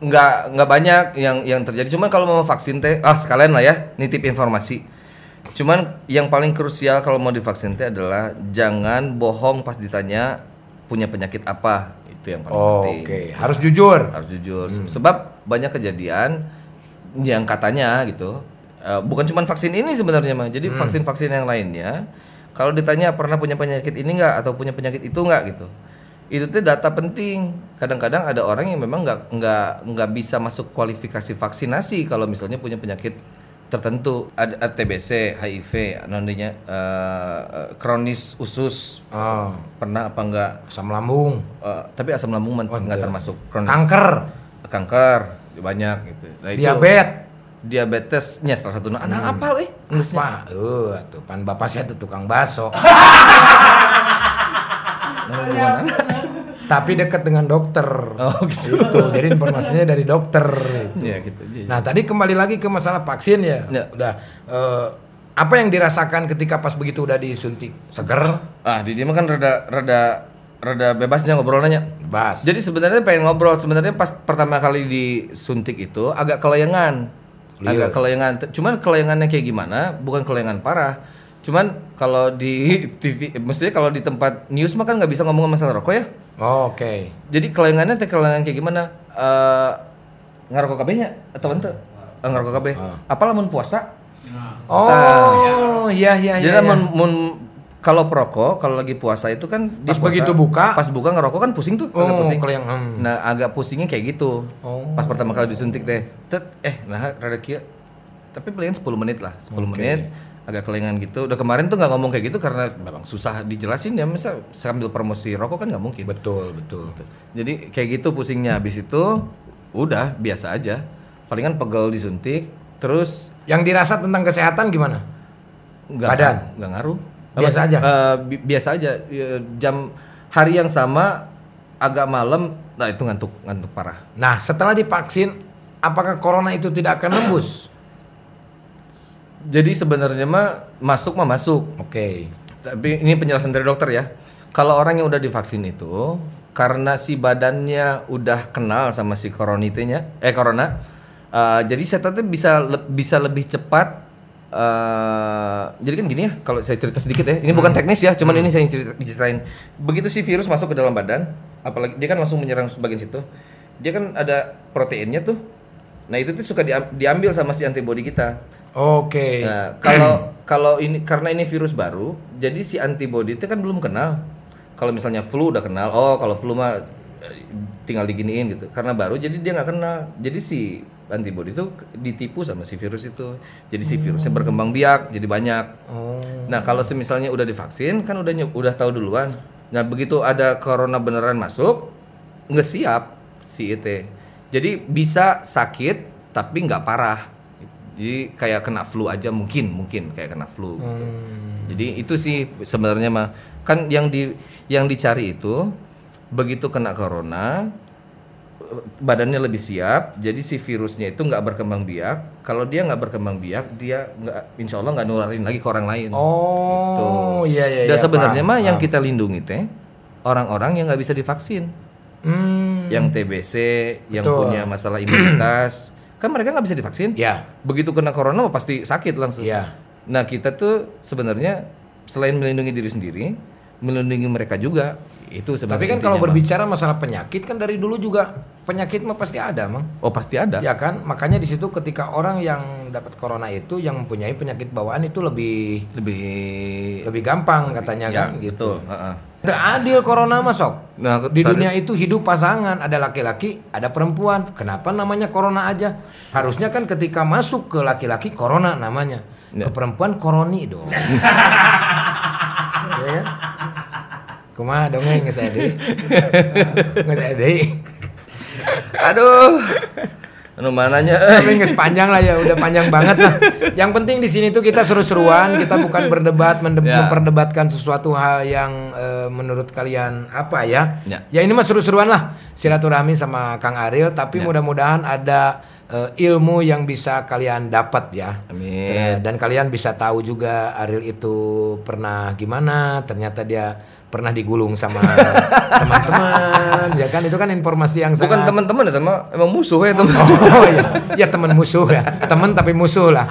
nggak nggak banyak yang yang terjadi cuman kalau mau vaksin teh ah sekalian lah ya nitip informasi cuman yang paling krusial kalau mau divaksin teh adalah jangan bohong pas ditanya punya penyakit apa. Itu yang paling Oh, penting. Oke, harus jujur. harus jujur. Sebab banyak kejadian yang katanya gitu eh, bukan cuma vaksin ini sebenarnya mah jadi vaksin vaksin yang lainnya kalau ditanya pernah punya penyakit ini nggak atau punya penyakit itu nggak gitu itu tuh data penting. Kadang-kadang ada orang yang memang nggak nggak nggak bisa masuk kualifikasi vaksinasi kalau misalnya punya penyakit tertentu. Ada TBC HIV namanya eh, kronis usus. Oh, pernah apa enggak? Asam lambung, Eh, tapi asam lambung man- nggak termasuk kronis. Kanker, kanker banyak gitu. Nah, itu diabetes. diabetesnya salah satu anak apa eh Enggeusnya. Apa? Eh, tuh pan bapak saya tuh tukang bakso. Nah. Tapi dekat dengan dokter. oh gitu Gitu. Jadi informasinya dari dokter. gitu. ya gitu Iya. Nah, tadi kembali lagi ke masalah vaksin ya. Ya. Udah eh, apa yang dirasakan ketika pas begitu udah disuntik? Seger? ah di dia kan rada rada rada bebasnya ngobrol nanya Bas. jadi sebenarnya pengen ngobrol sebenarnya pas pertama kali disuntik itu agak kelayangan agak Iya. kelayangan cuman kelayangannya kayak gimana bukan kelayangan parah cuman kalau di TV maksudnya kalau di tempat news mah kan nggak bisa ngomong masalah rokok ya Oh, Oke. Jadi kelayangannya teh kelayangan kayak gimana? Eh ngarokok kabehnya atau ente? Eh, ngarokok kabeh. Apa lamun puasa? Oh, iya iya Jadi iya. iya. mun, mun kalau perokok kalau lagi puasa itu kan Pas puasa- begitu buka? pas buka ngerokok kan pusing tuh, agak Oh, pusing. kelayang, hmm. Nah, agak pusingnya kayak gitu. Oh. Pas pertama kali disuntik teh, tet eh nah rada kieu. Tapi palingan 10 menit lah, 10 Oke. menit agak kelengan gitu. Udah kemarin tuh nggak ngomong kayak gitu karena memang susah dijelasin ya, masa sambil promosi rokok kan nggak mungkin. Betul, betul. Jadi kayak gitu pusingnya habis itu udah biasa aja. Palingan pegel disuntik, terus Yang dirasa tentang kesehatan gimana? nggak Badan? nggak ngaruh. Biasa Apa- aja? eh, bi- biasa aja. Ya, Jam hari yang sama agak malam, nah itu ngantuk ngantuk parah. Nah, setelah divaksin, apakah corona itu tidak akan nembus? Jadi sebenarnya mah masuk mah masuk. Oke. Tapi ini penjelasan dari dokter ya. Kalau orang yang udah divaksin itu karena si badannya udah kenal sama si koronitenya, eh corona, eh, jadi setannya bisa le- bisa lebih cepat. eh, jadi kan gini ya, kalau saya cerita sedikit ya, ini bukan teknis ya, cuman ini saya cerita, ceritain. Begitu si virus masuk ke dalam badan, apalagi dia kan langsung menyerang bagian situ, dia kan ada proteinnya tuh. Nah itu tuh suka diam- diambil sama si antibodi kita. Oke. Nah, kalau kalau ini karena ini virus baru, jadi si antibody itu kan belum kenal. Kalau misalnya flu udah kenal, oh kalau flu mah eh, tinggal diginiin gitu. Karena baru jadi dia nggak kenal. Jadi si antibody itu ditipu sama si virus itu. Jadi si virusnya berkembang biak, jadi banyak. Oh. Nah, kalau semisalnya udah divaksin kan udah udah tahu duluan. Nah, begitu ada corona beneran masuk, nggak siap si IT. Jadi bisa sakit tapi nggak parah. Jadi kayak kena flu aja mungkin, mungkin kayak kena flu. gitu. Jadi itu sih sebenarnya mah kan yang di yang dicari itu begitu kena corona badannya lebih siap, jadi si virusnya itu nggak berkembang biak. Kalau dia nggak berkembang biak, dia nggak, insya Allah nggak nularin lagi ke orang lain. Oh, iya iya Dan iya, sebenarnya mah yang kita lindungi teh orang-orang yang nggak bisa divaksin, Hmm. yang TBC, yang Betul. punya masalah imunitas, kan mereka nggak bisa divaksin. Ya. Begitu kena corona pasti sakit langsung. Iya. Nah kita tuh sebenarnya selain melindungi diri sendiri, melindungi mereka juga. Itu Tapi sebenarnya. kan kalau berbicara masalah penyakit kan dari dulu juga penyakit mah pasti ada, Mang. oh pasti ada. Ya kan? Makanya di situ ketika orang yang dapat corona itu yang mempunyai penyakit bawaan itu lebih Lebih lebih gampang katanya ya, kan gitu. gitu. heeh. Tidak adil corona masuk. Nah, Di tadi- dunia itu hidup pasangan, ada laki-laki, ada perempuan. Kenapa namanya corona aja? Harusnya kan ketika masuk ke laki-laki corona namanya. Ya. Ke perempuan koroni dong. ya kan? Kumaha dongeng geus deui. Geus. Aduh. Anu mananya Tapi nggak panjang lah ya, udah panjang banget lah. Yang penting di sini tuh kita seru-seruan, kita bukan berdebat, mende- Ya. memperdebatkan sesuatu hal yang eh, menurut kalian apa ya? Ya. Ya ini mah seru-seruan lah, silaturahmi sama Kang Ariel. Tapi Ya. mudah-mudahan ada eh, ilmu yang bisa kalian dapat ya. Amin. Eh, Dan kalian bisa tahu juga Ariel itu pernah gimana, ternyata dia pernah digulung sama teman-teman, ya kan itu kan informasi yang Bukan sangat teman-teman ya, teman emang musuh ya teman. Oh iya, ya teman musuh ya, teman tapi musuh lah.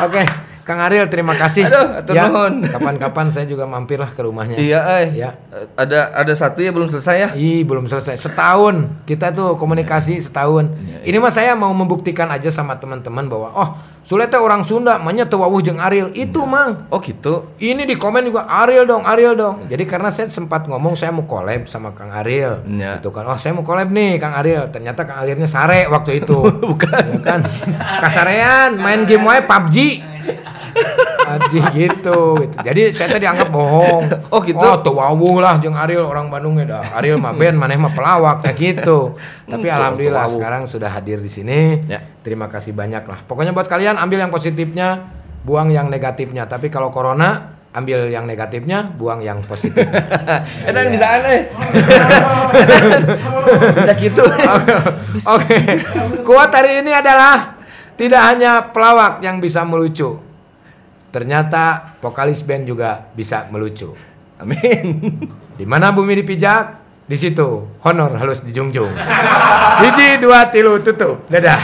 Oke, Kang Ariel terima kasih. Aduh, ya. Kapan-kapan saya juga mampirlah ke rumahnya. Iya, eh. Ya. Ada ada satu ya belum selesai ya. Ih, belum selesai. Setahun kita tuh komunikasi setahun. Iya, Ini mah saya mau membuktikan aja sama teman-teman bahwa oh, Sule teh orang Sunda, manya teu wawuh jeung Ariel. Itu, Mang. Oh gitu. Ini di komen juga Ariel dong, Ariel dong. Jadi karena saya sempat ngomong saya mau collab sama Kang Ariel. Ya. Itu kan, oh saya mau collab nih Kang Ariel. Ternyata Kang Arielnya sare waktu itu. Bukan. Ya kan? Kasarean main game wae PUBG. PUBG gitu, gitu. Jadi saya tadi anggap bohong. Oh, gitu? Oh, tuh wawuh lah jeung Ariel orang Bandung ya dah. Ariel mah band, maneh mah pelawak kayak gitu. Tapi Hmm, alhamdulillah tuh sekarang sudah hadir di sini. Ya. Terima kasih banyak lah. Pokoknya buat kalian ambil yang positifnya, buang yang negatifnya. Tapi kalau corona, ambil yang negatifnya, buang yang positif. Edan bisa aneh. bisa gitu. Oke. Kuat hari ini adalah tidak hanya pelawak yang bisa melucu. Ternyata vokalis band juga bisa melucu. Amin. Di mana bumi dipijak, di situ honor halus dijunjung. Hiji dua tilu tutup. Dadah.